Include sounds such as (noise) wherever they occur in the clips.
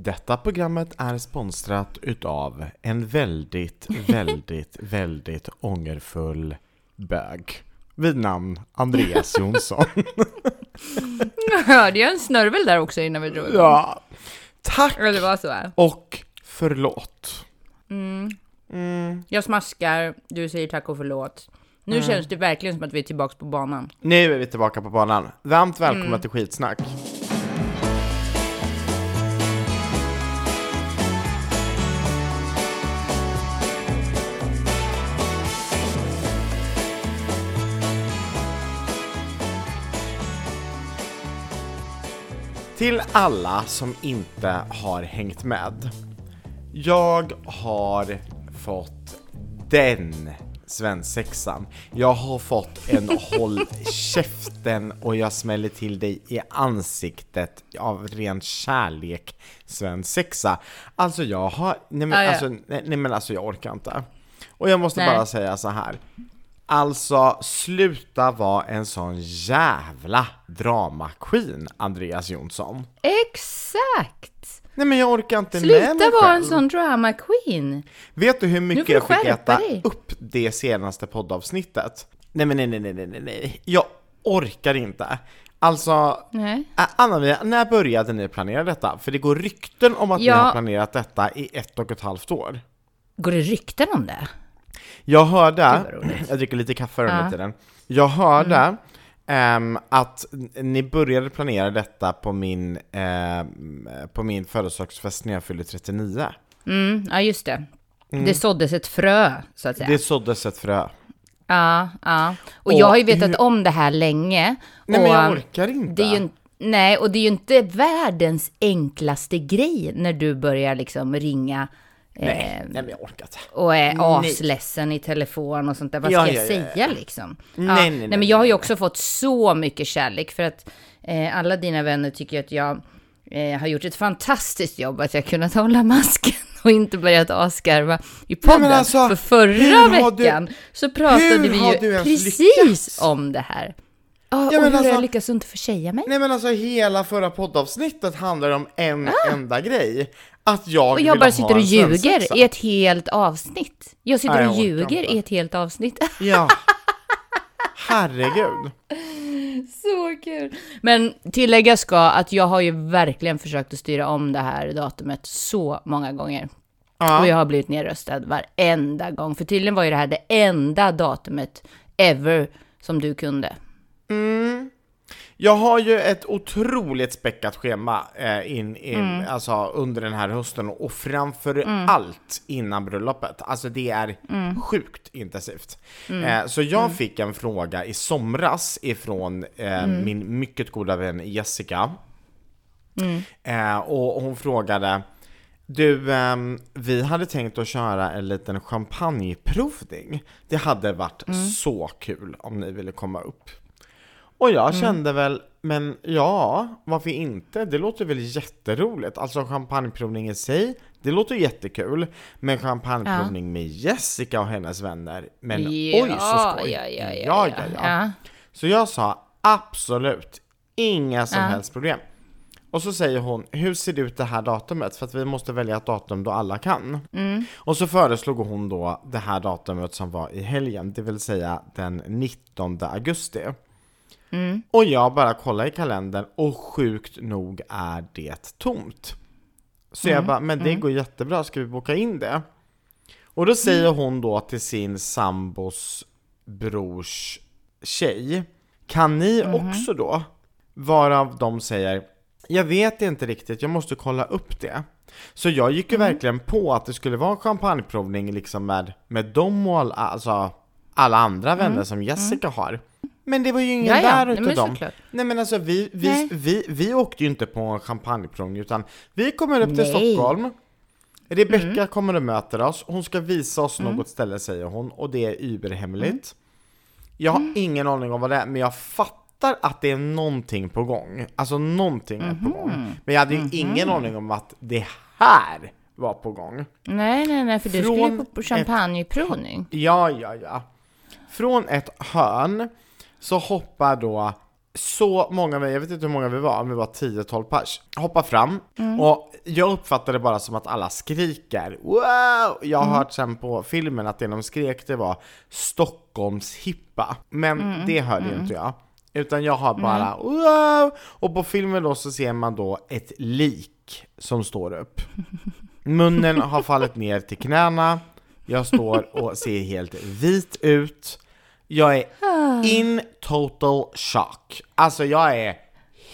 Detta programmet är sponsrat utav en väldigt, väldigt, (laughs) väldigt ångerfull bög vid namn Andreas Jonsson. (laughs) Jag hörde ju en snörvel där också innan vi drog igång. Ja, tack Eller det var så här. och förlåt. Mm. Mm. Jag smaskar, du säger tack och förlåt. Nu känns det verkligen som att vi är tillbaka på banan. Nu är vi tillbaka på banan. Varmt välkomna Mm. till skitsnack. Till alla som inte har hängt med. Jag har fått den svensexan. Jag har fått en (laughs) håll käften och jag smäller till dig i ansiktet av ren kärlek svensexa. Alltså jag har, nej men, Ja, ja. Alltså, nej, nej men alltså jag orkar inte. Och jag måste Nej. bara säga så här. Alltså, sluta vara en sån jävla drama queen, Andreas Jonsson. Exakt! Nej men jag orkar inte med Sluta mig vara själv. en sån drama queen! Vet du hur mycket jag fick äta dig. upp det senaste poddavsnittet? Nej men nej nej nej nej nej jag orkar inte. Alltså, Nej. Anna-Maria, när började ni planera detta? För det går rykten om att ni Ja. har planerat detta i ett och ett halvt år. Går det rykten om det? Jag hörde, jag dricker lite kaffe under. Mm. tiden. Jag hörde ehm, att ni började planera detta på min, ehm, på min födelsedagsfest när jag fyllde 39. Mm, ja just det. Det såddes ett frö, så att säga. Det såddes ett frö. Ja, ja. Och, Och jag har ju vetat hur- om det här länge. Nej men jag orkar inte. Ju, nej, och det är ju inte världens enklaste grej när du börjar liksom ringa nej, eh, nej men jag orkar inte. och är Nej. asledsen i telefon och sånt där. Vad ska ja, jag ja, ja. säga liksom? Ja, Nej, nej, nej, nej, men jag har ju också fått så mycket kärlek för att eh, alla dina vänner tycker att jag eh, har gjort ett fantastiskt jobb att jag kunnat hålla masken (laughs) och inte börjat asgarva i podden. alltså, för förra har du- veckan så pratade vi ju precis lyckats? om det här. Ja, Ja, och men hur alltså- jag lyckats inte försäga mig? Nej men alltså hela förra poddavsnittet handlar om en enda grej. Att jag Ah. Och jag bara sitter och ljuger i ett helt avsnitt. Jag sitter Nej, jag och ljuger inte. i ett helt avsnitt. (laughs) Ja. Herregud. Så kul! Men tillägga ska att jag har ju verkligen försökt att styra om det här datumet så många gånger. Ja. Och jag har blivit nedröstad varenda gång. För tydligen var ju det här det enda datumet ever som du kunde. Jag har ju ett otroligt späckat schema eh, in, in, Mm. alltså, under den här hösten och framför allt innan bröllopet. Alltså det är Mm. sjukt intensivt. Eh, så jag fick en fråga i somras ifrån eh, Mm. min mycket goda vän Jessica. Mm. Eh, och hon frågade du, ehm, vi hade tänkt att köra en liten champagneprovning. Det hade varit Mm. så kul om ni ville komma upp. Och jag Mm. kände väl, men ja, varför inte? Det låter väl jätteroligt. Alltså champagneprovning i sig, det låter jättekul. Men champagneprovning med Jessica och hennes vänner, men oj så skoj! Ja, ja, ja, ja, ja, ja. Så jag sa absolut, inga som Ja. helst problem. Och så säger hon, hur ser det ut det här datumet? För att vi måste välja ett datum då alla kan. Mm. Och så föreslog hon då det här datumet som var i helgen, det vill säga den 19 augusti. Mm. Och jag bara kollar i kalendern och sjukt nog är det tomt. Så Mm. jag bara, men det går jättebra, ska vi boka in det? Och då säger hon då till sin sambos brors tjej, kan ni Mhm. också då? Varav de säger, jag vet inte riktigt, jag måste kolla upp det. Så jag gick ju Mm. verkligen på att det skulle vara en champagneprovning liksom med, med dem och all, alltså alla andra vänner som Jessica har. Men det var ju ingen Mm. Ja, ja. där utav dem. såklart. Nej men alltså vi, vi, Nej. vi, vi åkte ju inte på en champagneprovning utan vi kommer upp till Nej. Mm. Stockholm Rebecka kommer och möter oss, hon ska visa oss något ställe säger hon och det är überhemligt Jag Mm. har ingen aning om vad det är men jag fattar att det är någonting på gång Alltså någonting är på gång Men jag hade ju ingen aning om att det här var på gång Nej, nej, nej, för du skulle ju på, ett- champagneprovning. Ja, ja, ja. Från ett hörn så hoppar då så många, jag vet inte hur många vi var, vi var 10-12 pers, hoppar fram och jag uppfattade det bara som att alla skriker wow! Jag har hört sen på filmen att det de skrek det var Stockholms hippa, men det hörde ju inte jag. Utan jag har bara wow! Och på filmen då så ser man då ett lik som står upp. Munnen har fallit ner till knäna, jag står och ser helt vit ut. Jag är in total shock. Alltså jag är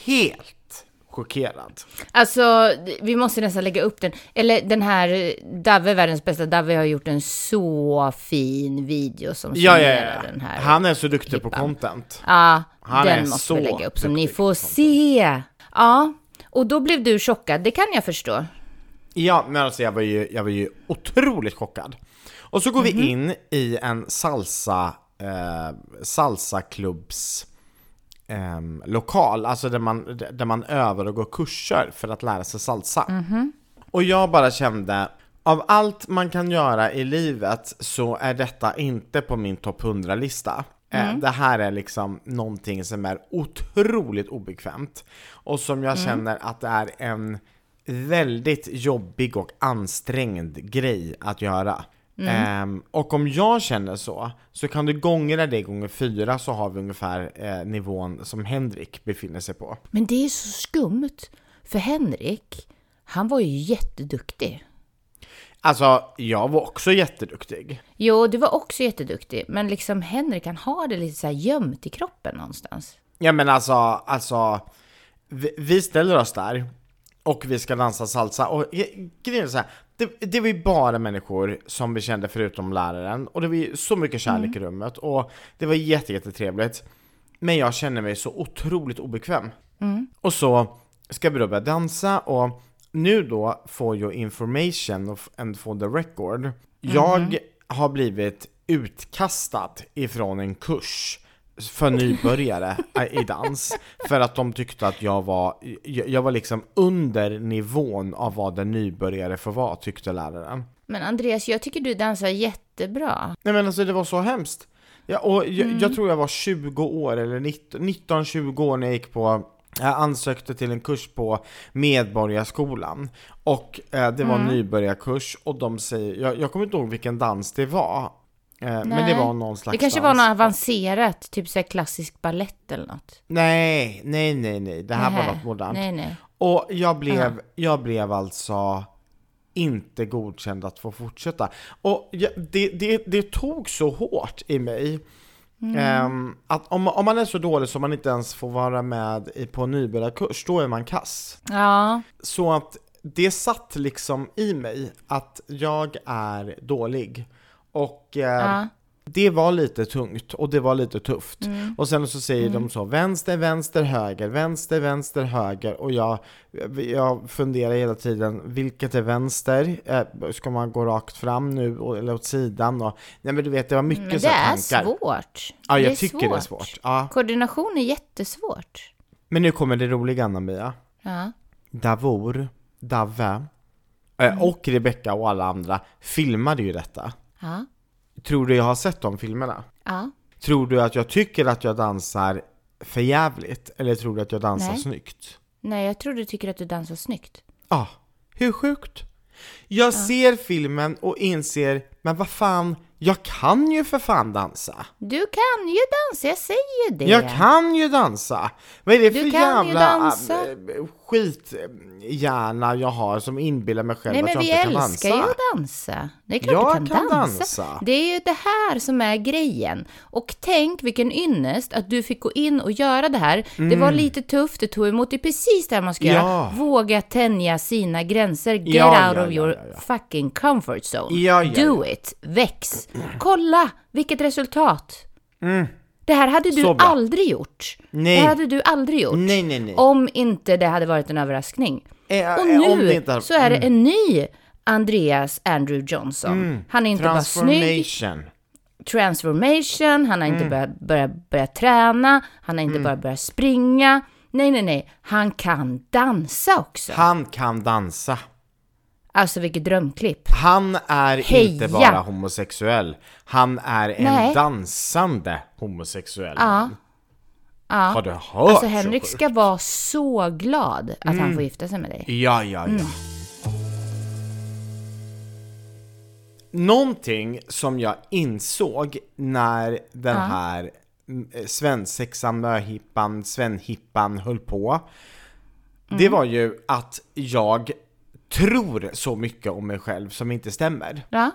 helt chockerad. Alltså, vi måste nästan lägga upp den. Eller den här Dave, världens bästa Dave, har gjort en så fin video som Ja, ja, ja. den här. Han är så duktig på hippan. content. Ja, Han den måste vi lägga upp så ni får på se. Ja, och då blev du chockad, det kan jag förstå. Ja, men alltså jag var ju, jag var ju otroligt chockad. Och så går Mhm. vi in i en salsa, eh, salsaklubbs ehm, lokal, alltså där man, där man övar och går kurser för att lära sig salsa. Mhm. Och jag bara kände, av allt man kan göra i livet så är detta inte på min topp 100-lista. Eh, Mm. Det här är liksom någonting som är otroligt obekvämt och som jag Mm. känner att det är en väldigt jobbig och ansträngd grej att göra. Mm. Ehm, och om jag känner så, så kan du gångra det gånger fyra så har vi ungefär eh, nivån som Henrik befinner sig på. Men det är så skumt, för Henrik, han var ju jätteduktig. Alltså, jag var också jätteduktig. Jo, du var också jätteduktig, men liksom Henrik, han har det lite så här gömt i kroppen någonstans. Ja men alltså, alltså vi, vi ställer oss där och vi ska dansa salsa och grejen är så här, det, det var ju bara människor som vi kände förutom läraren och det var ju så mycket kärlek i rummet och det var jätte, jättetrevligt. Men jag känner mig så otroligt obekväm. Och så ska vi då börja dansa och nu då får jag information and for the record. Jag har blivit utkastad ifrån en kurs för nybörjare i dans för att de tyckte att jag var, jag var liksom under nivån av vad en nybörjare får vara tyckte läraren. Men Andreas, jag tycker du dansar jättebra. Nej men alltså det var så hemskt. Ja, och jag, jag tror jag var 20 år eller 19-20 år när jag gick på jag ansökte till en kurs på Medborgarskolan och eh, det var en nybörjarkurs och de säger, jag, jag kommer inte ihåg vilken dans det var eh, men det Nej. var någon slags Det kanske dans. var något avancerat, typ så här klassisk ballett eller något. Nej, nej, nej, nej, det här var Nähä. något modernt. Nej, nej. Och jag blev, Aha. jag blev alltså inte godkänd att få fortsätta. Och jag, det, det, det tog så hårt i mig. ehm, att om, om man är så dålig så man inte ens får vara med i, på nybörjarkurs, då är man kass. Ja, Så att det satt liksom i mig att jag är dålig. Och eh, ja. det var lite tungt och det var lite tufft. Mm. Och sen så säger de så, vänster, vänster, höger, vänster, vänster, höger. Och jag, jag funderar hela tiden, vilket är vänster? Eh, Ska man gå rakt fram nu eller åt sidan? Och, nej men du vet, det var mycket Men så det här är tankar. svårt. Ja, jag det tycker det är svårt. Ja. Koordination är jättesvårt. Men nu kommer det roliga Anna-Mia. Ja. Davor, Dave eh, Mm. och Rebecca och alla andra filmade ju detta. Ja. Tror du jag har sett de filmerna? Ja. Tror du att jag tycker att jag dansar för jävligt eller tror du att jag dansar Nej. snyggt? Nej, jag tror du tycker att du dansar snyggt. Ja, hur sjukt? Jag ser filmen och inser, men vad fan, jag kan ju för fan dansa! Du kan ju dansa, jag säger det. Jag kan ju dansa! Vad är det Du för kan ju jävla dansa. äh, skithjärna jag har som inbillar mig själv Nej, att men jag vi inte kan älskar dansa? ju att dansa. Det är klart Jag du kan, kan dansa. dansa. Det är ju det här som är grejen. Och tänk vilken ynnest att du fick gå in och göra det här. Det var lite tufft, det tog emot. Det är precis det här man ska Mm. Ja. göra. Våga tänja sina gränser. Get Ja, out ja, of your fucking comfort zone. Do it. Väx. Kolla vilket resultat. Det här hade du Mm. Aldrig gjort. Nej. Det här hade du aldrig gjort. Nej, nej, nej. Om inte det hade varit en överraskning. Eh, Och eh, om nu inte har- så är det en ny Andreas Andrew Johnson. Han är inte bara snygg, Transformation. han har Mm. inte börjat, börjat, börjat träna, han har inte bara börjat springa. Nej, nej, nej, han kan dansa också. Han kan dansa. Alltså vilket drömklipp. Han är Heja! inte bara homosexuell. Han är en Nej. dansande homosexuell Ja. man. Har du hört Alltså så Henrik ska vara så glad att han får gifta sig med dig. Ja, ja, ja. Någonting som jag insåg när den här mm, eh, svensexan, möhippan, svenhippan höll på, det var ju att jag tror så mycket om mig själv som inte stämmer. Ja,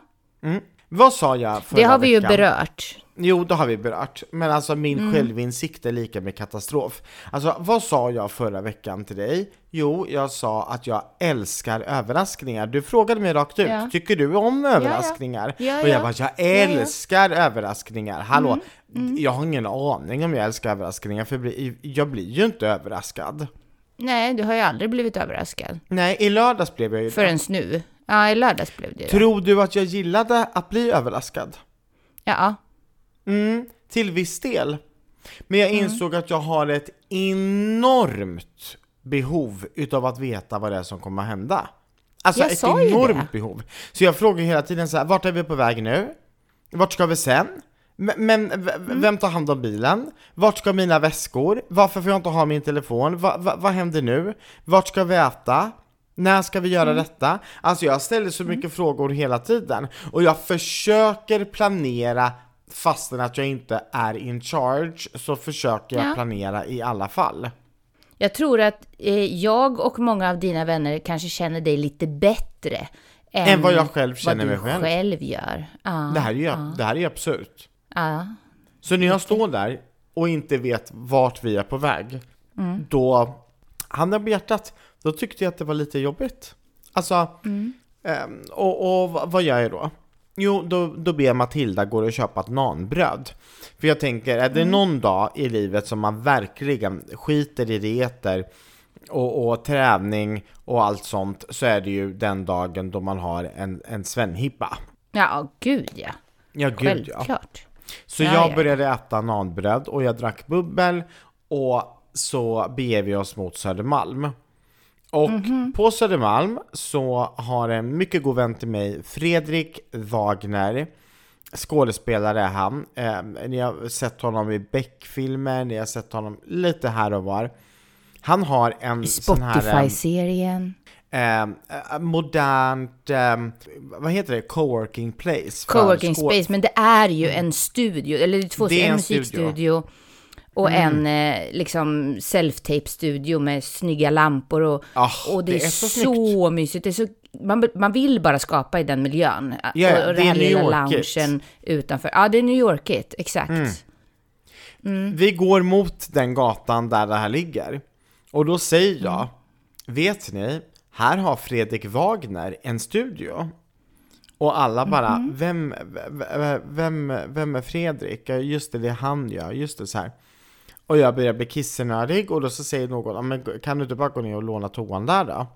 Vad sa jag förra det har vi ju veckan? berört. Jo, det har vi berört. Men alltså min Mm. självinsikt är lika med katastrof. Alltså, vad sa jag förra veckan till dig? Jo, jag sa att jag älskar överraskningar. Du frågade mig rakt ut, Ja. tycker du om överraskningar? Ja, Och jag ja. bara, jag ja. älskar överraskningar. Hallå, Mm, jag har ingen aning om jag älskar överraskningar, för jag blir ju inte överraskad. Nej, du har ju aldrig blivit överraskad. Nej, i lördags blev jag ju det. Förrän nu. Ja, i lördags blev det det. Tror du att jag gillade att bli överraskad? Ja, Mm, till viss del. Men jag insåg att jag har ett enormt behov utav att veta vad det är som kommer att hända. Alltså Jag ett ju enormt behov. Så jag frågar hela tiden så här, vart är vi på väg nu? Vart ska vi sen? Men, Mm. vem tar hand om bilen? Vart ska mina väskor? Varför får jag inte ha min telefon? Va, va, vad händer nu? Vart ska vi äta? När ska vi Mm. göra detta? Alltså jag ställer så mycket frågor hela tiden och jag försöker planera fastän att jag inte är in charge så försöker jag Ja. planera i alla fall. jag tror att eh, jag och många av dina vänner kanske känner dig lite bättre. Än, Än vad jag själv känner vad mig själv. själv gör. Ja, Det här är ju, det här är ju absurt. Ja. Så när jag står där och inte vet vart vi är på väg, Mm. då, handen på hjärtat, då tyckte jag att det var lite jobbigt. Alltså, Mm. ehm, och, och vad- gör jag då? Jo, då, då ber Matilda gå och köpa ett nanbröd. För jag tänker, är Mm. det någon dag i livet som man verkligen skiter i dieter och, och träning och allt sånt, så är det ju den dagen då man har en, en svennhippa. ja, gud ja. Ja, gud ja. Så Ja, jag ja. började äta nanbröd och jag drack bubbel och så beger vi oss mot Södermalm. Och Mhm. på Södermalm så har en mycket god vän till mig, Fredrik Wagner, skådespelare är han. Eh, ni har sett honom i Beck-filmer, ni har sett honom lite här och var. Han har en sån här... eh, Spotify-serien. Eh, eh, modernt, eh, vad heter det, coworking place? Coworking space, men det är ju en studio, eller två, Det är en, en musikstudio och en eh, liksom self-tape-studio med snygga lampor och, Ah, och det, det är, så så, mysigt. Det är så, man, man vill bara skapa i den miljön. Ja, och, och den är här lilla loungen utanför. Ja, det är New Yorkigt, exakt. Mm. Vi går mot den gatan där det här ligger. Och då säger jag, vet ni, här har Fredrik Wagner en studio. Och alla bara, vem, vem, vem, vem är Fredrik? Just det, det är han gör, just det så här. Och jag börjar bli kissnödig och då så säger någon, "Ja, men kan du inte bara gå ner och låna toan där då?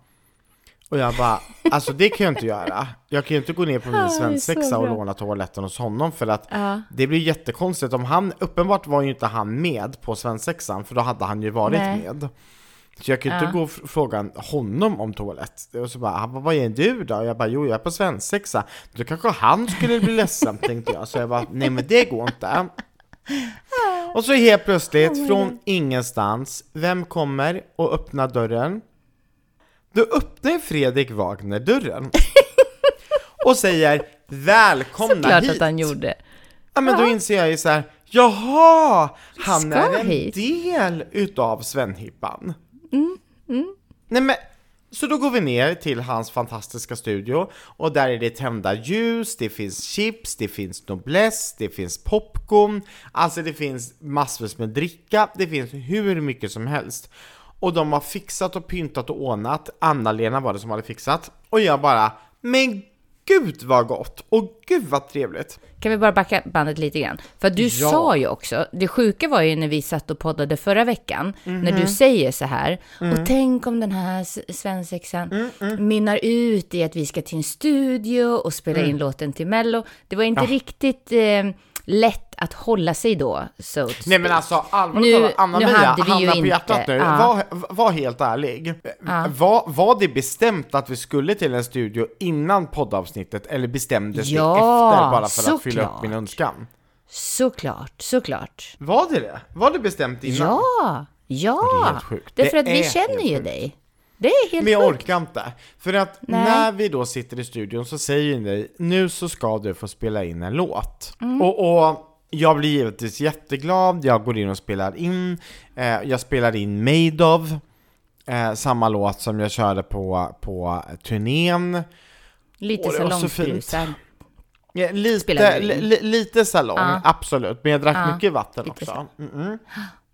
Och jag bara, alltså det kan jag inte göra. Jag kan ju inte gå ner på min svensexa och låna toaletten hos honom för att Ja. det blir jättekonstigt om han, uppenbart var ju inte han med på svensexan för då hade han ju varit Nej. med. Så jag inte Ja. gå och fråga honom om toalett. Och så bara, han bara, vad är du då? Och jag bara, jo jag är på svensexa. Då kanske han skulle bli ledsen (laughs) tänkte jag. Så jag bara, nej men det går inte. Och så helt plötsligt, från ingenstans, vem kommer och öppnar dörren? Då öppnar Fredrik Wagner dörren. (laughs) Och säger, välkomna Klart hit! att han gjorde. Ja men då inser jag ju så här, jaha, han Ska är en hit. del utav Svenhippan. Mm, mm. Nej men, så då går vi ner till hans fantastiska studio och där är det tända ljus, det finns chips, det finns noblesse, det finns popcorn, alltså det finns massvis med dricka, det finns hur mycket som helst. Och de har fixat och pyntat och ordnat, Anna-Lena var det som hade fixat, och jag bara, men gud vad gott, och gud vad trevligt. Kan vi bara backa bandet lite grann? För du Ja. sa ju också, det sjuka var ju när vi satt och poddade förra veckan, när Mhm. du säger så här, Mm. och tänk om den här svensexan mynnar ut i att vi ska till en studio och spela Mm. in låten till Mello. Det var inte riktigt eh, lätt att hålla sig då, så to Nej men alltså allvarligt talat, Anna-Mia, handen på inte- hjärtat nu, ja. var, var helt ärlig. Var, var det bestämt att vi skulle till en studio innan poddavsnittet eller bestämdes Ja, det efter bara för att fylla upp såklart. min önskan? såklart, såklart. Var det det? Var det bestämt innan? Ja, ja. Det är helt sjukt. Därför Det att vi känner ju dig. Det är helt Men jag sjukt. orkar inte. För att Nej. när vi då sitter i studion så säger ni, nu så ska du få spela in en låt. Mm. Och, och jag blir givetvis jätteglad, jag går in och spelar in, eh, jag spelar in Made of, eh, samma låt som jag körde på, på turnén. Lite salongsberusad. Ja, lite, li, li, lite salong, Ja. absolut, men jag drack Ja, mycket vatten lite också. så. Mm-mm.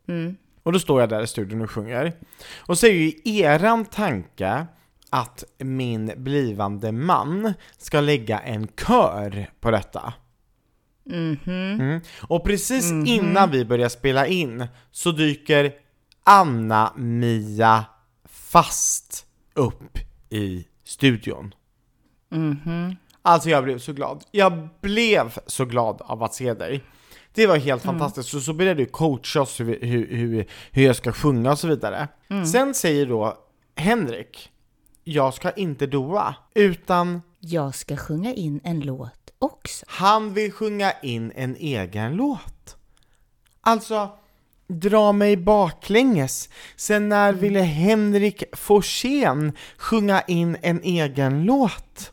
Mm. Och då står jag där i studion och sjunger. Och så är ju eran tanke att min blivande man ska lägga en kör på detta. Mhm. Mm. Och precis innan vi börjar spela in så dyker Anna-Mia fast upp i studion. Mhm. Alltså jag blev så glad. Jag blev så glad av att se dig. Det var helt fantastiskt. Så, så började du coacha oss hur, hur, hur, hur jag ska sjunga och så vidare. Sen säger då Henrik, jag ska inte doa, utan Jag ska sjunga in en låt också. han vill sjunga in en egen låt. Alltså, dra mig baklänges. Sen när ville Henrik Forsén sjunga in en egen låt?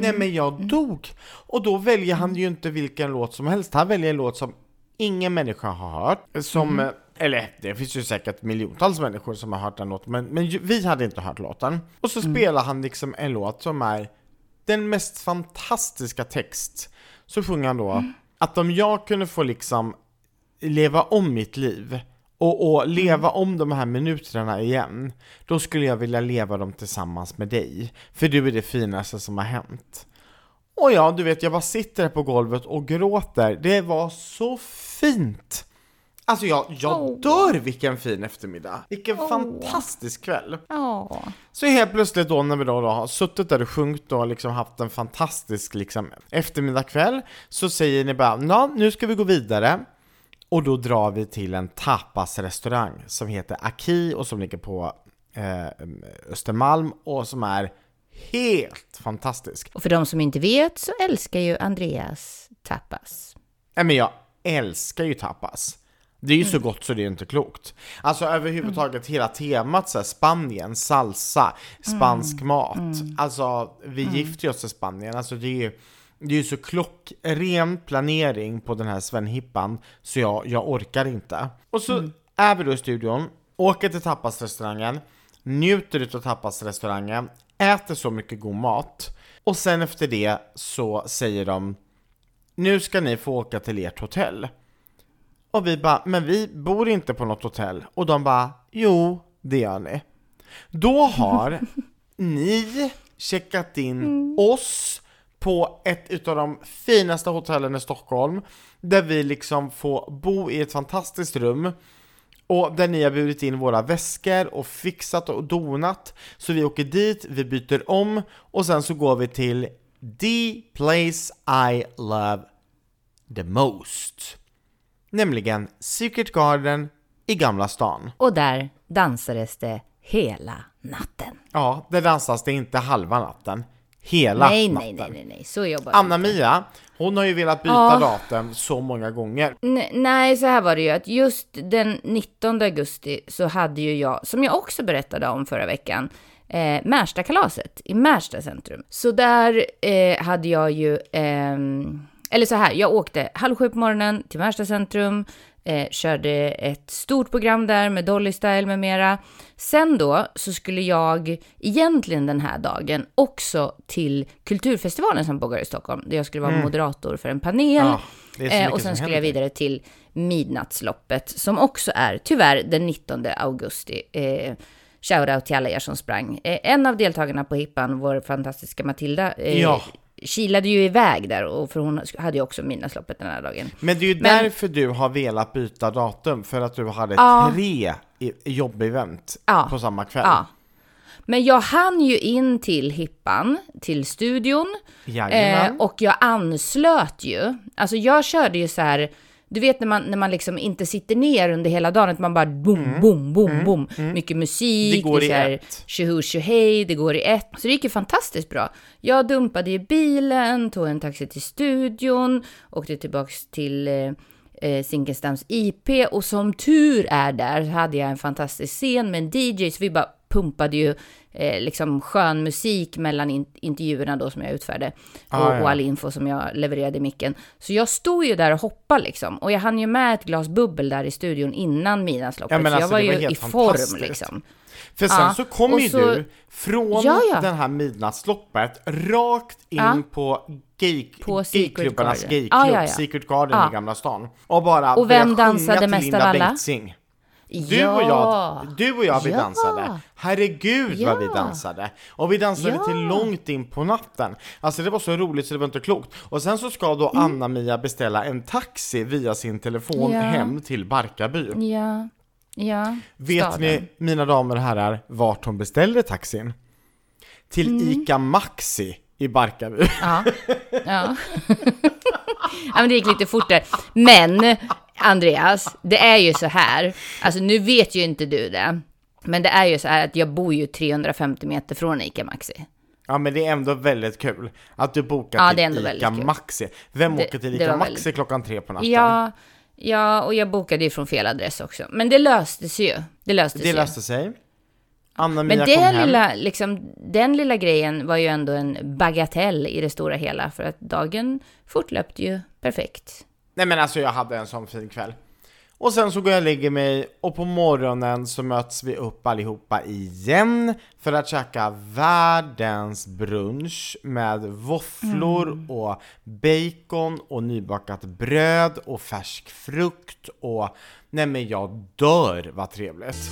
Nej men jag dog. Och då väljer han ju inte vilken låt som helst. Han väljer en låt som ingen människa har hört. Som, eh, eller det finns ju säkert miljontals människor som har hört den låten, men, men vi hade inte hört låten. Och så spelar han liksom en låt som är den mest fantastiska text. Så sjunger han då att om jag kunde få liksom leva om mitt liv och, och leva om de här minuterna igen, då skulle jag vilja leva dem tillsammans med dig. För du är det finaste som har hänt. Och ja, du vet, jag bara sitter här på golvet och gråter. Det var så fint! Alltså jag, jag Åh. dör vilken fin eftermiddag! Vilken Åh. fantastisk kväll! Ja. Så helt plötsligt då när vi då, då har suttit där och sjungit och liksom haft en fantastisk liksom, eftermiddagkväll så säger ni bara ja, nu ska vi gå vidare och då drar vi till en tapasrestaurang som heter Aki och som ligger på eh, Östermalm och som är helt fantastisk. Och för de som inte vet så älskar ju Andreas tapas. Nej men jag älskar ju tapas. Det är ju så gott så det är inte klokt. Alltså överhuvudtaget hela temat så här, Spanien, salsa, spansk mat. Alltså vi gifte oss i Spanien, alltså det är ju det är ju så klockren planering på den här Sven-hippan så jag, jag orkar inte. Och så är vi då i studion, åker till tapasrestaurangen, njuter utav tapasrestaurangen, äter så mycket god mat och sen efter det så säger de nu ska ni få åka till ert hotell. Och vi bara, men vi bor inte på något hotell. Och de bara, jo, det gör ni. Då har (laughs) ni checkat in oss på ett utav de finaste hotellen i Stockholm, där vi liksom får bo i ett fantastiskt rum, och där ni har burit in våra väskor och fixat och donat. Så vi åker dit, vi byter om och sen så går vi till the place I love the most. Nämligen Secret Garden i Gamla stan. Och där dansades det hela natten. Ja, där dansas det inte halva natten. Hela nej, natten. nej, nej, nej, så jobbar. Anna-Mia, hon har ju velat byta Ja. datum så många gånger. N- nej, så här var det ju att just den 19 augusti så hade ju jag, som jag också berättade om förra veckan, eh, Märsta-kalaset i Märsta centrum. Så där eh, hade jag ju, ehm, eller så här, jag åkte halv sju på morgonen till Märsta centrum, eh, körde ett stort program där med Dolly Style med mera. Sen då så skulle jag egentligen den här dagen också till Kulturfestivalen som pågår i Stockholm, där jag skulle vara moderator för en panel. Så Eh, och sen skulle jag vidare till Midnattsloppet som också är tyvärr den 19 augusti. Eh, Shoutout till alla er som sprang. Eh, en av deltagarna på hippan, vår fantastiska Matilda, eh, Ja. Kilade ju iväg där, och för hon hade ju också Midnattsloppet den här dagen. Men det är ju Men- därför du har velat byta datum, för att du hade Ja. tre jobbevent Ja. på samma kväll. Ja. Men jag hann ju in till hippan, till studion, eh, och jag anslöt ju. Alltså jag körde ju så här du vet när man, när man liksom inte sitter ner under hela dagen, att man bara boom, boom, boom, boom. Mycket musik, Mm. Det går är i så här ett. tjoho tjohej, det går i ett. Så det gick ju fantastiskt bra. Jag dumpade i bilen, tog en taxi till studion, åkte tillbaks till eh, eh, Zinkenstams IP och som tur är där så hade jag en fantastisk scen med en DJ, så vi bara pumpade ju eh, liksom skön musik mellan in intervjuerna då som jag utförde och, Ah, ja. och all info som jag levererade i micken. Så jag stod ju där och hoppade liksom och jag hann ju med ett glas bubbel där i studion innan midnattsloppet. Ja, så jag alltså, var det var ju i form liksom. För sen Ja, så kom och ju så- du från Ja, ja. den här midnattsloppet rakt in Ja. på gay, På gayklubbarnas gayklubb. Secret Garden i Gamla stan. Och bara Och vem dansade mest av alla? Bengtzing. Du och jag, du och jag vi Ja. dansade. Herregud vad vi Ja. dansade. Och vi dansade Ja. till långt in på natten. Alltså det var så roligt så det var inte klokt. Och sen så ska då Anna-Mia beställa en taxi via sin telefon Mm. Ja. hem till Barkarby. Ja, ja. Vet staden. ni, mina damer och herrar, vart hon beställde taxin? Till Mm. ICA Maxi i Barkarby. Ja. (laughs) ja. (laughs) ja, men det gick lite fortare. Men, Andreas, det är ju så här. Alltså, nu vet ju inte du det. Men det är ju så här att jag bor ju 350 meter från ICA Maxi. Ja men det är ändå väldigt kul att du bokar Ja, till det ICA väldigt kul. Maxi. Vem Det- åker till det ICA Maxi väldigt- klockan tre på natten? Ja, ja, och jag bokade ju från fel adress också. Men det löstes ju. Det löstes Det ju. löste sig. Anna-Mia Men kom den hem. lilla, liksom, den lilla grejen var ju ändå en bagatell i det stora hela. För att dagen fortlöpte ju perfekt. Nej men alltså jag hade en sån fin kväll. Och sen så går jag och lägger mig och på morgonen så möts vi upp allihopa igen för att käka världens brunch med våfflor Mm. och bacon och nybakat bröd och färsk frukt och nej men jag dör vad trevligt.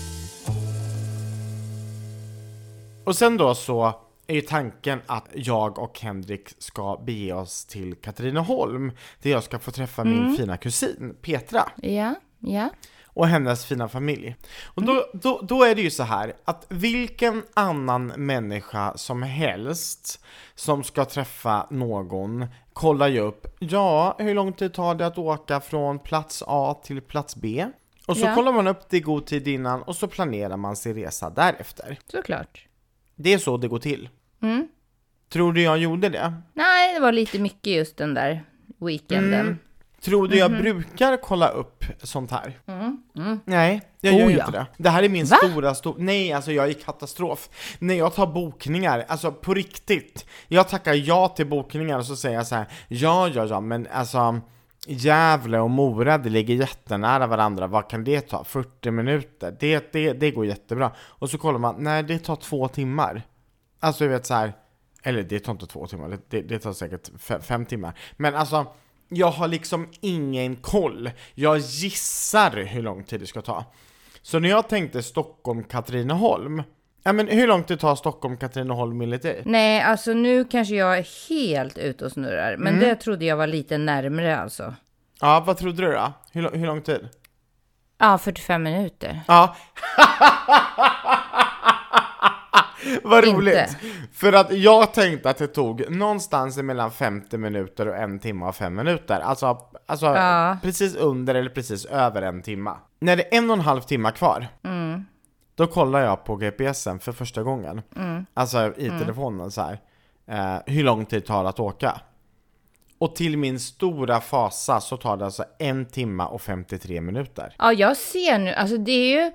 Och sen då så är ju tanken att jag och Henrik ska bege oss till Katrineholm där jag ska få träffa min fina kusin Petra Ja, ja. och hennes fina familj. Och då, då, då är det ju så här att vilken annan människa som helst som ska träffa någon kollar ju upp, ja, hur lång tid tar det att åka från plats A till plats B? Och så Ja. kollar man upp det i god tid innan och så planerar man sin resa därefter. Såklart. Det är så det går till. Mm. Tror du jag gjorde det? Nej, det var lite mycket just den där weekenden. Mm. Tror du jag brukar kolla upp sånt här? Nej, jag gör Oh, ja. inte det. Det här är min Va? stora, stor... Nej, alltså jag är i katastrof. När jag tar bokningar, alltså på riktigt. Jag tackar ja till bokningar och så säger jag så här, ja, ja, ja, men alltså Gävle och Mora, det ligger jättenära varandra, vad kan det ta? 40 minuter? Det, det, det går jättebra. Och så kollar man, nej det tar två timmar. Alltså jag vet så här, eller det tar inte två timmar, det, det tar säkert fe- fem timmar. Men alltså, jag har liksom ingen koll. Jag gissar hur lång tid det ska ta. Så när jag tänkte Stockholm-Katrineholm, ja men hur lång tid tar Stockholm-Katrineholm enligt dig? Nej, alltså nu kanske jag är helt ute och snurrar. Men Mm. det trodde jag var lite närmre alltså. Ja, vad trodde du då? Hur, hur lång tid? Ja, 45 minuter. Ja. (laughs) Vad Inte. roligt! För att jag tänkte att det tog någonstans mellan 50 minuter och en timme och fem minuter. Alltså, alltså Ja. precis under eller precis över en timme. När det är en och en halv timme kvar, Mm. då kollar jag på GPSen för första gången. Mm. Alltså i telefonen så här. Eh, hur lång tid tar det att åka? Och till min stora fasa så tar det alltså en timme och 53 minuter. Ja, jag ser nu. Alltså det är ju...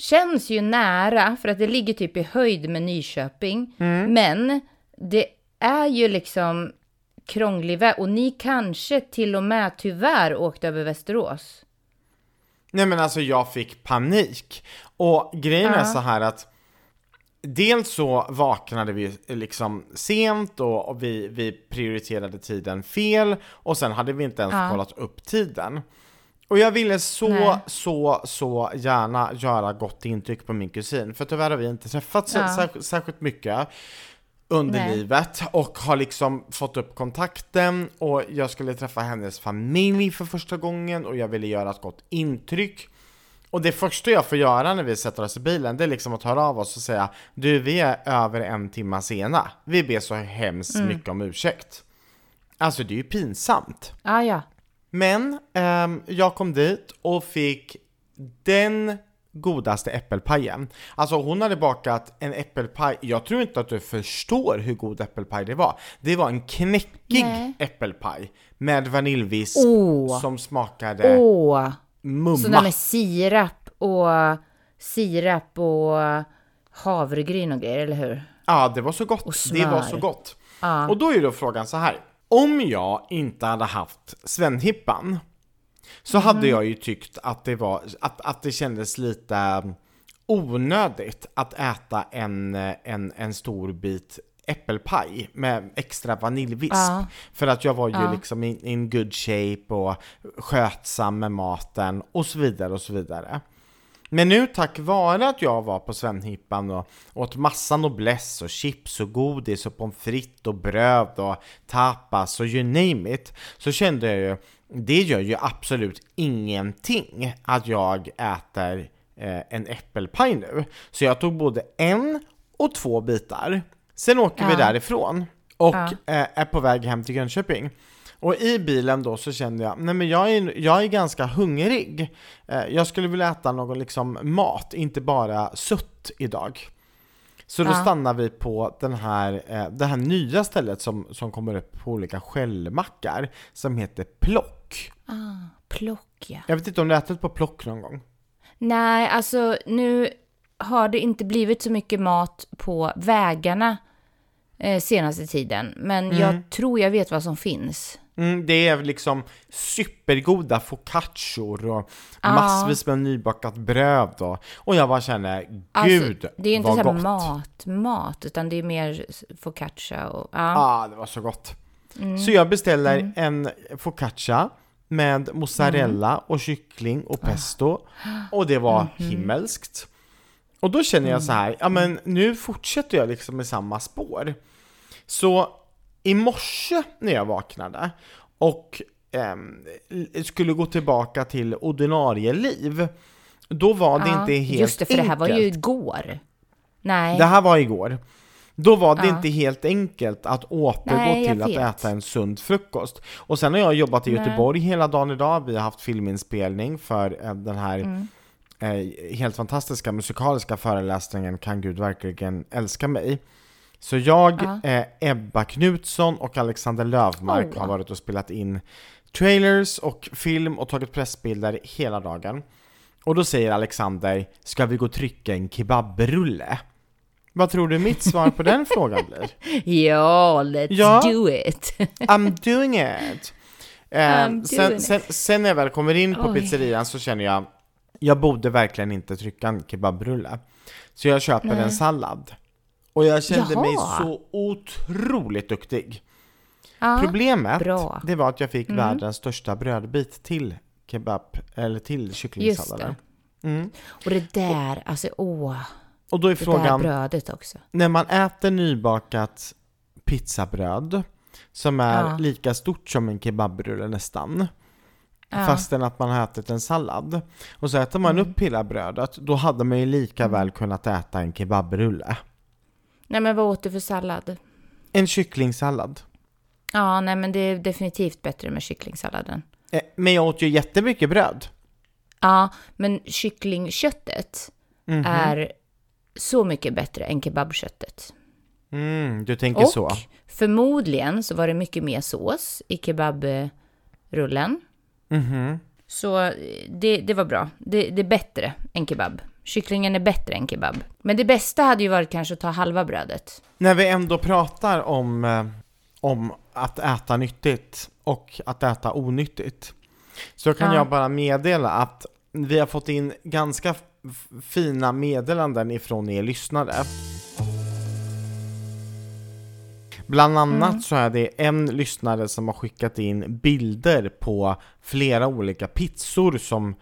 Känns ju nära, för att det ligger typ i höjd med Nyköping. Mm. Men det är ju liksom krånglig väg. Och ni kanske till och med tyvärr åkte över Västerås. Nej men alltså jag fick panik. Och grejen är Ja. så här att Dels så vaknade vi liksom sent och, vi, vi prioriterade tiden fel och sen hade vi inte ens Ja. kollat upp tiden. Och jag ville så, Nej. så, så gärna göra gott intryck på min kusin, för tyvärr har vi inte träffats Ja. särskilt, särskilt mycket under Nej. livet och har liksom fått upp kontakten och jag skulle träffa hennes familj för första gången och jag ville göra ett gott intryck. Och det första jag får göra när vi sätter oss i bilen, det är liksom att höra av oss och säga Du, vi är över en timma sena. Vi ber så hemskt Mm. mycket om ursäkt. Alltså det är ju pinsamt. Ah, ja, Men ehm, jag kom dit och fick den godaste äppelpajen. Alltså hon hade bakat en äppelpaj, jag tror inte att du förstår hur god äppelpaj det var. Det var en knäckig Nej. äppelpaj med vaniljvisp Åh. som smakade Åh! mumma. Sådana med sirap och sirap och havregryn och grejer, eller hur? Ja, det var så gott. Och Det var smör. så gott. Ja. Och då är då frågan så här. Om jag inte hade haft Svenhippan så Mm. hade jag ju tyckt att det var, att, att det kändes lite onödigt att äta en, en, en stor bit äppelpaj med extra vaniljvisp. Ja. För att jag var ju Ja. liksom in, in good shape och skötsam med maten och så vidare och så vidare. Men nu tack vare att jag var på Svenhippan och åt massa noblesse och chips och godis och pommes frites och bröd och tapas och you name it så kände jag ju, det gör ju absolut ingenting att jag äter eh, en äppelpaj nu. Så jag tog både en och två bitar. Sen åker vi Ja. därifrån och Ja. eh, är på väg hem till Jönköping. Och i bilen då så kände jag, nej men jag är, jag är ganska hungrig. Eh, jag skulle vilja äta någon liksom mat, inte bara sött idag. Så då Ja. stannar vi på den här, eh, det här nya stället som, som kommer upp på olika skällmackar som heter Plock. Ah, plock ja. Jag vet inte om du har ätit på Plock någon gång? Nej, alltså nu har det inte blivit så mycket mat på vägarna eh, senaste tiden. Men jag tror jag vet vad som finns. Mm, det är liksom supergoda focaccior och Ja. massvis med nybakat bröd och, och jag bara känner, gud Alltså, det är ju inte så mat, mat, utan det är mer focaccia och... Ja. Ja, ah, det var så gott. Mm. Så jag beställer en focaccia med mozzarella Mm. och kyckling och pesto. Och det var Mm-hmm. himmelskt. Och då känner jag så här, ja men nu fortsätter jag liksom med samma spår. Så i morse när jag vaknade och ehm, skulle gå tillbaka till ordinarie liv, då var det Ja, inte helt Just det, för det här var ju enkelt. igår. Nej. Det här var igår. Då var det Ja. inte helt enkelt att återgå Nej, till att vet. äta en sund frukost. Och sen har jag jobbat i Nej. Göteborg hela dagen idag. Vi har haft filminspelning för eh, den här Mm. eh, helt fantastiska musikaliska föreläsningen Kan Gud verkligen älska mig? Så jag, Ja. eh, Ebba Knutsson och Alexander Lövmark Oh. har varit och spelat in trailers och film och tagit pressbilder hela dagen. Och då säger Alexander, ska vi gå och trycka en kebabrulle? Vad tror du mitt svar på den (laughs) frågan blir? Ja, let's Ja. do it. (laughs) I'm doing it! Eh, I'm sen, doing sen, sen när jag väl kommer in på Oj. pizzerian så känner jag, jag borde verkligen inte trycka en kebabrulle. Så jag köper Nej. en sallad. Och jag kände mig Jaha. så otroligt duktig. Ja. Problemet, bra. det var att jag fick Mm. världens största brödbit till kebab, eller till kycklingsalladen. Mm. Och det där, alltså åh, Och då är det där frågan, brödet också. när man äter nybakat pizzabröd, som är Ja. lika stort som en kebabrulle nästan, Ja. fastän att man har ätit en sallad, och så äter man Mm. upp hela brödet, då hade man ju lika väl kunnat äta en kebabrulle. Nej men vad åt du för sallad? En kycklingsallad. Ja, nej men det är definitivt bättre med kycklingsalladen. Eh, Men jag åt ju jättemycket bröd. Ja, men kycklingköttet Mhm. är så mycket bättre än kebabköttet. Mm, du tänker Och så. förmodligen så var det mycket mer sås i kebabrullen. Mhm. Så eh, det, det var bra. Det, det är bättre än kebab. Kycklingen är bättre än kebab. Men det bästa hade ju varit kanske att ta halva brödet. När vi ändå pratar om, eh, om att äta nyttigt och att äta onyttigt så kan Ja. jag bara meddela att vi har fått in ganska fina meddelanden ifrån er lyssnare. Bland annat så är det en lyssnare som har skickat in bilder på flera olika pizzor som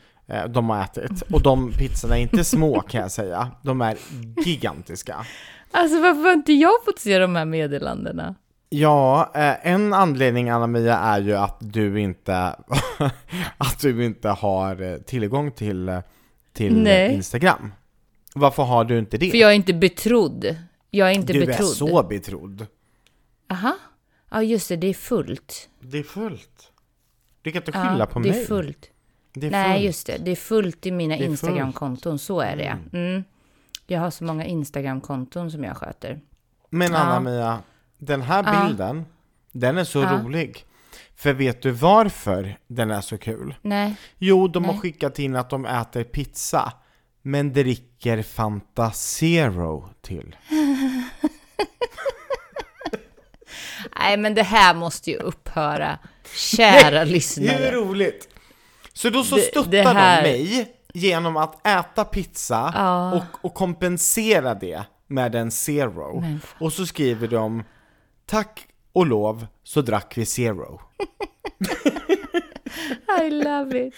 de har ätit. Och de pizzorna är inte små kan jag säga, de är gigantiska. Alltså varför har inte jag fått se de här meddelandena? Ja, eh, en anledning Anna-Mia är ju att du inte, (laughs) att du inte har eh, tillgång till, eh, till Nej. Instagram. Varför har du inte det? För jag är inte betrodd. Jag är inte du betrodd. är så betrodd. Aha. Ja, just det, det är fullt. Det är fullt. Du kan inte skylla på det mig. är fullt. Det är Nej, fullt. just det. Det är fullt i mina Det är. Instagram-konton. Så är det. Mm. Jag har så många Instagram-konton som jag sköter. Men Ja. Anna-Mia, den här Ja. bilden, den är så Ja. rolig. För vet du varför den är så kul? Nej. Jo, de har Nej. skickat in att de äter pizza, men dricker Fanta Zero till. (laughs) Nej, men det här måste ju upphöra. Kära (laughs) lyssnare. roligt! Så då så Det- stöttar det här- de mig genom att äta pizza Ja. och, och kompensera det med en zero. Och så skriver de Tack och lov så drack vi zero. (laughs) I love it.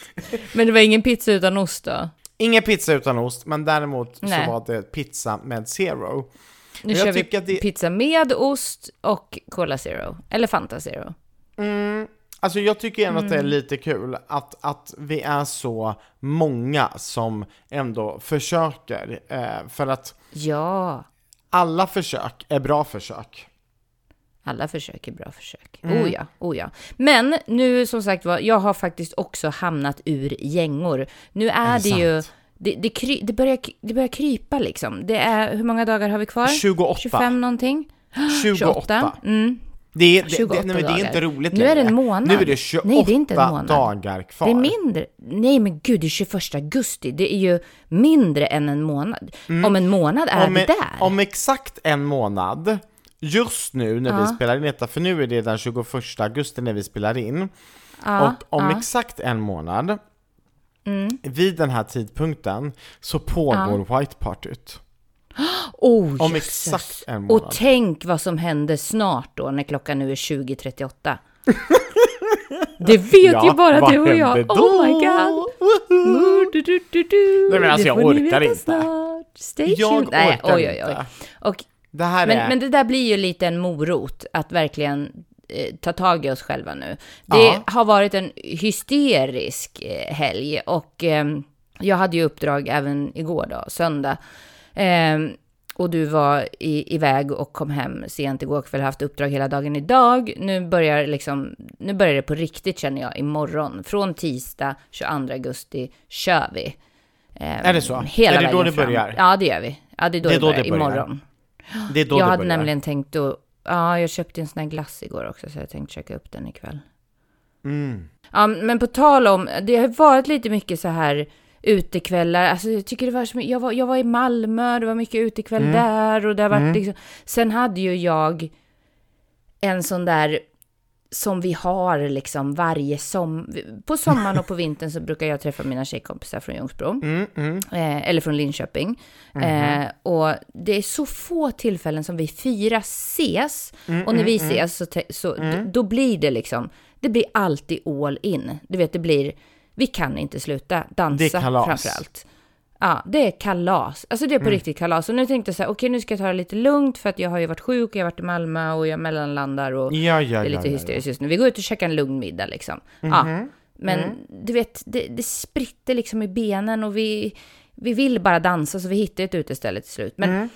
Men det var ingen pizza utan ost då? Ingen pizza utan ost, men däremot Nej. så var det pizza med zero. Nu kör vi det- pizza med ost och Cola Zero. Eller Fanta Zero. Mm, alltså jag tycker ändå att det är Mm. lite kul att, att vi är så många som ändå försöker. Eh, för att Ja, alla försök är bra försök. alla försök är bra försök. Mm. Oh ja, oh ja. Men nu som sagt var, jag har faktiskt också hamnat ur gängor. Nu är, Är det, det ju, sant? det, det, kry, det, börjar, det börjar krypa liksom. Det är, hur många dagar har vi kvar? 28. 25 någonting? (gasps) 28. 28? Mm. Det är, det, 28 det, nej, men det är inte roligt Nu är det en månad. Nu är det 28 Nej, det är inte en månad. dagar kvar. Det är mindre. Nej, men gud, det är 21 augusti. Det är ju mindre än en månad. Om en månad är om, vi där. om exakt en månad, just nu när vi Ja. spelar in detta, för nu är det den 21 augusti när vi spelar in, ja, och om ja. Mm. exakt en månad, vid den här tidpunkten, så pågår White Partyt. Oh, Om jösses. exakt en månad. Och tänk vad som händer snart då när klockan nu är 20.38. (laughs) Det vet ju bara du och jag. händer då? Oh my god. Woho! Oh, du, du, du, du. Nej, men alltså, jag orkar inte. Snart. Stay Jag tuned. Nej, oj, oj, oj. Och, Det här är... men, men det där blir ju lite en morot att verkligen eh, ta tag i oss själva nu. Det Ja. har varit en hysterisk eh, helg och ehm, jag hade ju uppdrag även igår då, söndag. Ehm, och du var i, iväg och kom hem sent igår kväll, haft uppdrag hela dagen idag. Nu börjar, liksom, nu börjar det på riktigt känner jag imorgon. Från tisdag 22 augusti kör vi. Ehm, Är det så? Hela Är det då det fram. börjar? Ja, det gör vi. Ja, det är då Det det, är då börjar, det börjar. imorgon. det är då jag det hade börjar. nämligen tänkt att, ja, jag köpte en sån här glass igår också, så jag tänkte käka upp den ikväll. Mm. Ja, men på tal om, det har varit lite mycket så här utekvällar, alltså jag tycker det var som, jag var, jag var i Malmö, det var mycket utekväll Mm. där och det har varit liksom, sen hade ju jag en sån där som vi har liksom varje som på sommaren och på vintern så brukar jag träffa mina tjejkompisar från Ljungsbro. Mm, mm. Eh, eller från Linköping. Mhm. Eh, och det är så få tillfällen som vi fyra ses. Mm, och när vi ses så, så d- då blir det liksom, det blir alltid all in. Du vet, det blir, vi kan inte sluta dansa Det är kalas. framförallt. Ja, det är kalas. Alltså det är på Mm. riktigt kalas. Och nu tänkte jag så här, okej nu ska jag ta det lite lugnt för att jag har ju varit sjuk, jag har varit i Malmö och jag mellanlandar och Ja, ja, det är lite ja, hysteriskt just nu. Vi går ut och käkar en lugn middag liksom. Ja, Mhm. men Mm. du vet, det, det spritter liksom i benen och vi, vi vill bara dansa så vi hittar ett uteställe till slut. Men Mm.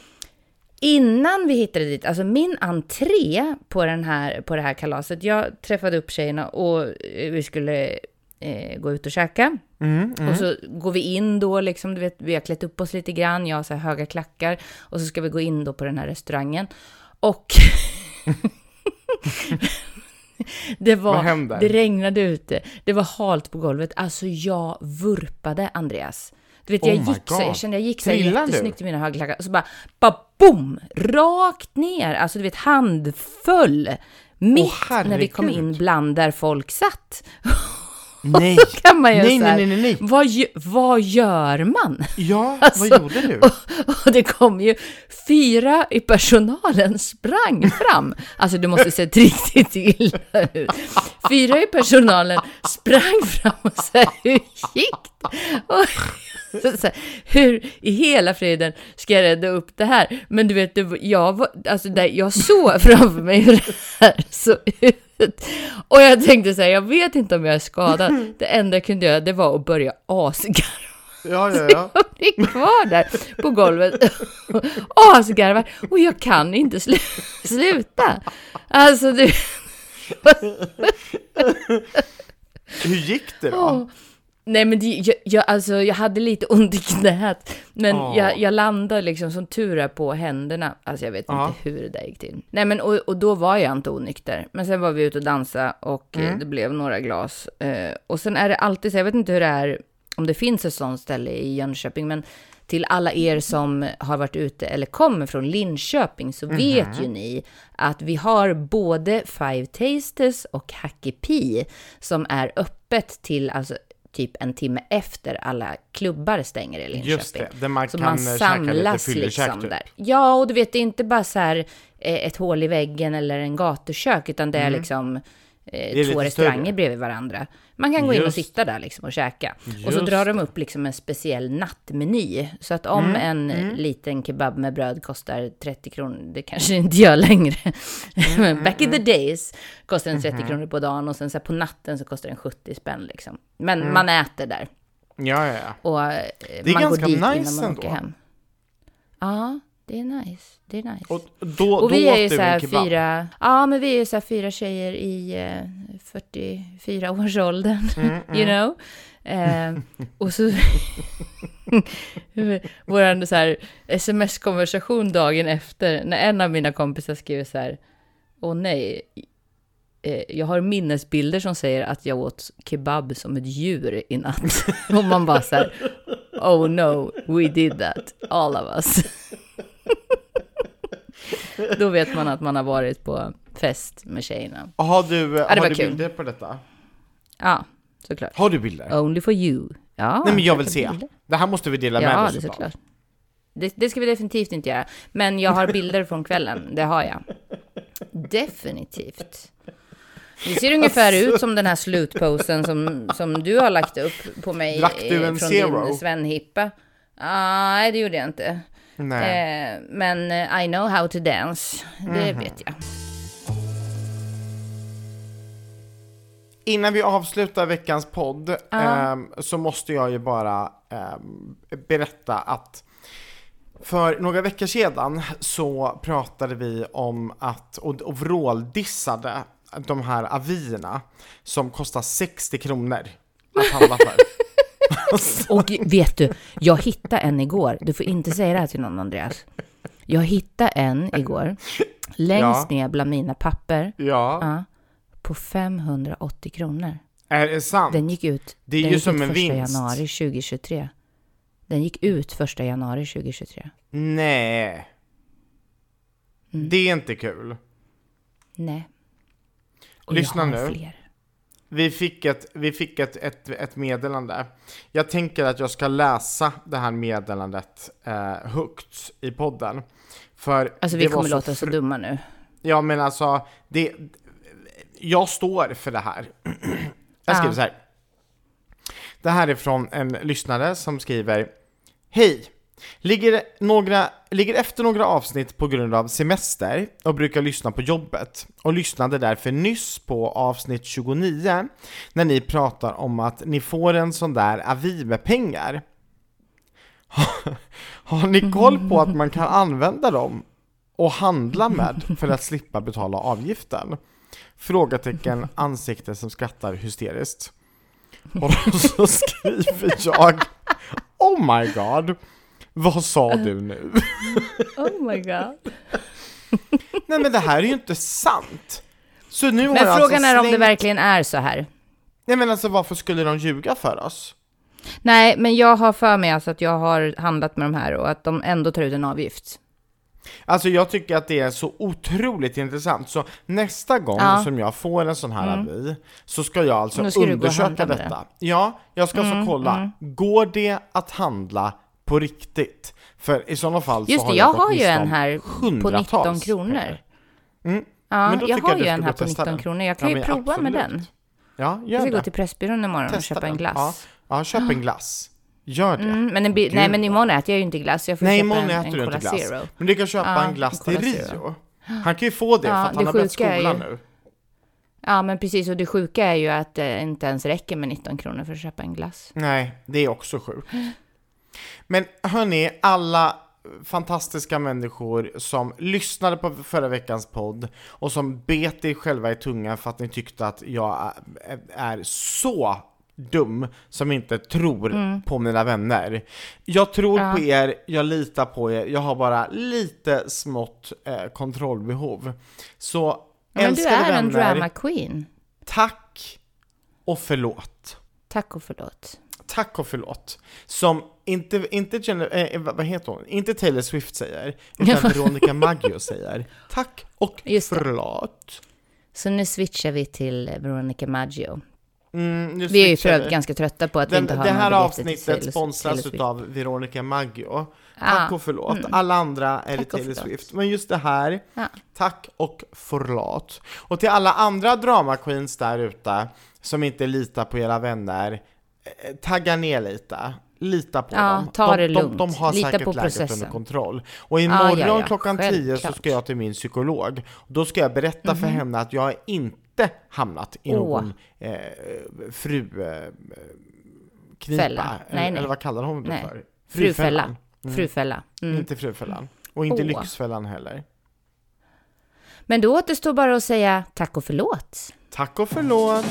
innan vi hittade dit, alltså min entré på, den här, på det här kalaset, jag träffade upp tjejerna och vi skulle eh, gå ut och käka. Mm, mm. Och så går vi in då, liksom, du vet, vi har klätt upp oss lite grann, jag har så här höga klackar. Och så ska vi gå in då på den här restaurangen. Och (laughs) det var, det regnade ute, det var halt på golvet. Alltså jag vurpade, Andreas. Du vet, Oh jag gick så, jag kände jag gick så här jättesnyggt i mina höga klackar. Och så bara, bara boom! Rakt ner, alltså du vet handfull. Mitt när vi kom in bland där folk satt. (laughs) Nej. (laughs) kan man ju Nej, så här, nej, nej, nej, nej. Vad, vad gör man? Ja, (laughs) Alltså, vad gjorde du? Och det kom ju fyra i personalen sprang fram. Alltså du måste se riktigt illa ut. Fyra i personalen sprang fram och sa hur gick det? Och, så, så, här, hur i hela friden ska jag rädda upp det här? Men du vet, det, jag, var, alltså, där, jag såg (laughs) framför mig hur det här såg ut. Och jag tänkte så här, jag vet inte om jag är skadad. Det enda jag kunde göra, det var att börja asgarva. Ja, ja, ja. Jag blir kvar där på golvet och asgarvar och jag kan inte slu sluta. Alltså du... Hur gick det då? Nej men det, jag, jag, alltså, jag hade lite (laughs) ont i knät, men Åh. jag, jag landade liksom som tur är på händerna. Alltså jag vet Ja. inte hur det där gick till. Nej men och, och då var jag inte onykter. Men sen var vi ute och dansa och Mm. eh, det blev några glas. Eh, och sen är det alltid så, jag vet inte hur det är, om det finns ett sånt ställe i Jönköping, men till alla er som har varit ute eller kommer från Linköping så Mhm. vet ju ni att vi har både Five Tasters och Hacky Pie som är öppet till alltså typ en timme efter alla klubbar stänger i Linköping. Just det, där man Så kan man lite samlas fyllekäk liksom typ. där. Ja, och du vet, det är inte bara så här eh, ett hål i väggen eller en gatukök, utan det är liksom eh, lite två restauranger större. bredvid varandra. Man kan gå in och Just. sitta där liksom och käka. och så Just drar de upp liksom en speciell nattmeny. Så att om Mm, en liten kebab med bröd kostar 30 kronor, det kanske (laughs) inte gör längre. Mm, (laughs) Men back in the days kostar den 30 kronor på dagen och sen så på natten så kostar den 70 spänn liksom. Men Mm. man äter där. Ja, ja, ja. Och eh, Det är man ganska går dit nice innan man ändå. åker hem. Ja, det är nice. Det är nice. Och då, Och då vi är ju så här fyra, ja men vi är ju så här fyra tjejer i eh, 44 års åldern, Mm, (laughs) you know. Eh, och så (laughs) vår så här sms-konversation dagen efter, när en av mina kompisar skriver så här, åh nej, eh, jag har minnesbilder som säger att jag åt kebab som ett djur i natt. (laughs) och man bara så här, oh no, we did that, all of us. (laughs) Då vet man att man har varit på fest med tjejerna. Har du, det har du kul. bilder på detta? Ja, såklart. Har du bilder? Only for you. Ja, Nej men jag vill se. bilder. Det här måste vi dela med Ja, oss det såklart. Det, det ska vi definitivt inte göra. Men jag har bilder från kvällen, det har jag. Definitivt. Det ser ungefär Alltså. ut som den här slutposten som, som du har lagt upp på mig Lagt du eh, en från zero? din Sven-hippa. Ah, nej, det gjorde jag inte. Eh, men eh, I know how to dance, det Mhm. vet jag. Innan vi avslutar veckans podd ehm, så måste jag ju bara ehm, berätta att för några veckor sedan så pratade vi om att, och, och vråldissade de här avierna som kostar 60 kronor att handla för. (laughs) Och vet du, jag hittade en igår. Du får inte säga det här till någon, Andreas. Jag hittade en igår, längst ner bland mina papper, ja, ja, på 580 kronor. är det sant? Den gick ut, Det är den ju gick som ut en första vinst. januari 2023. Den gick ut första januari 2023. Nej. Mm. Det är inte kul. Nej. Och Lyssna jag har nu. Fler. Vi fick, ett, vi fick ett, ett, ett meddelande. Jag tänker att jag ska läsa det här meddelandet eh, högt i podden. För Alltså vi kommer låta så dumma nu. Ja men alltså, det, jag står för det här. (clears throat) Jag skriver Ja. så här. Det här är från en lyssnare som skriver Hej! Ligger, några, ligger efter några avsnitt på grund av semester och brukar lyssna på jobbet och lyssnade därför nyss på avsnitt 29 när ni pratar om att ni får en sån där avi med pengar. (laughs) Har ni koll på att man kan använda dem och handla med för att slippa betala avgiften? Frågetecken, ansikte som skrattar hysteriskt. Och så skriver jag Oh my god, vad sa du nu? (laughs) Oh my god. (laughs) Nej men det här är ju inte sant! Så nu har Men jag frågan alltså är om det verkligen är så här. Nej men alltså varför skulle de ljuga för oss? Nej, men jag har för mig alltså att jag har handlat med de här och att de ändå tar ut en avgift. Alltså jag tycker att det är så otroligt intressant, så nästa gång Ja. Mm. som jag får en sån här avi så ska jag alltså ska undersöka detta. Ja, jag ska alltså kolla, går det att handla på riktigt? För i sådana fall Just så det, har jag gått har ju en här på hundratals 19 kronor. Mm. Ja, jag har jag ju en ska här gå på och testa 19 den. kronor. Jag kan Ja, ju prova med absolut. den. Ja, Jag gör ska gå det. till Pressbyrån imorgon och Testa köpa en den. glass. Ja, ja köp en (gasps) glass. Gör det. Mm, men, en nej, men imorgon äter jag ju inte glass. Jag får Nej, köpa imorgon en, en äter du inte glass. Zero. Men du kan köpa Ja, en glass en till. Rio. Han kan ju få det Ja, för att det han har börjat skolan nu. Ja, men precis. Och det sjuka är ju att det inte ens räcker med 19 kronor för att köpa en glass. Nej, det är också sjukt. (gasps) Men hörni, alla fantastiska människor som lyssnade på förra veckans podd och som bet er själva i tungan för att ni tyckte att jag är, är så dum som inte tror på mina vänner. Jag tror Ja. på er, jag litar på er, jag har bara lite smått eh, kontrollbehov. Så Men du älskade är en vänner, drama queen. tack och förlåt. Tack och förlåt. Tack och förlåt. Som inte, inte eh, vad heter hon? Inte Taylor Swift säger, utan (laughs) Veronica Maggio säger. Tack och Just det. förlåt. Så nu switchar vi till Veronica Maggio. Mm, Vi är ju vi. övrigt ganska trötta på att vi Den, inte har det här avsnittet sponsras utav Veronica Maggio. Ah, Tack och förlåt. Alla andra är det Tack och Taylor. Swift. Men just det här, Ja. tack och förlåt. Och till alla andra drama queens där ute som inte litar på era vänner, tagga ner lite. Lita på Ja, dem. ta de, det de, lugnt. de har Lita säkert på läget processen. under kontroll. Och imorgon ja, ja. klockan 10 så Självklart. ska jag till min psykolog. Då ska jag berätta för henne att jag inte hamnat i Mhm. Någon eh, fru... Eh, knipa, Fälla. Nej, nej. eller vad kallar hon det Nej. för? Frufälla. Frufälla. Mm. Inte frufällan. Och inte Åh. lyxfällan heller. Men då återstår bara att säga tack och förlåt. Tack och förlåt!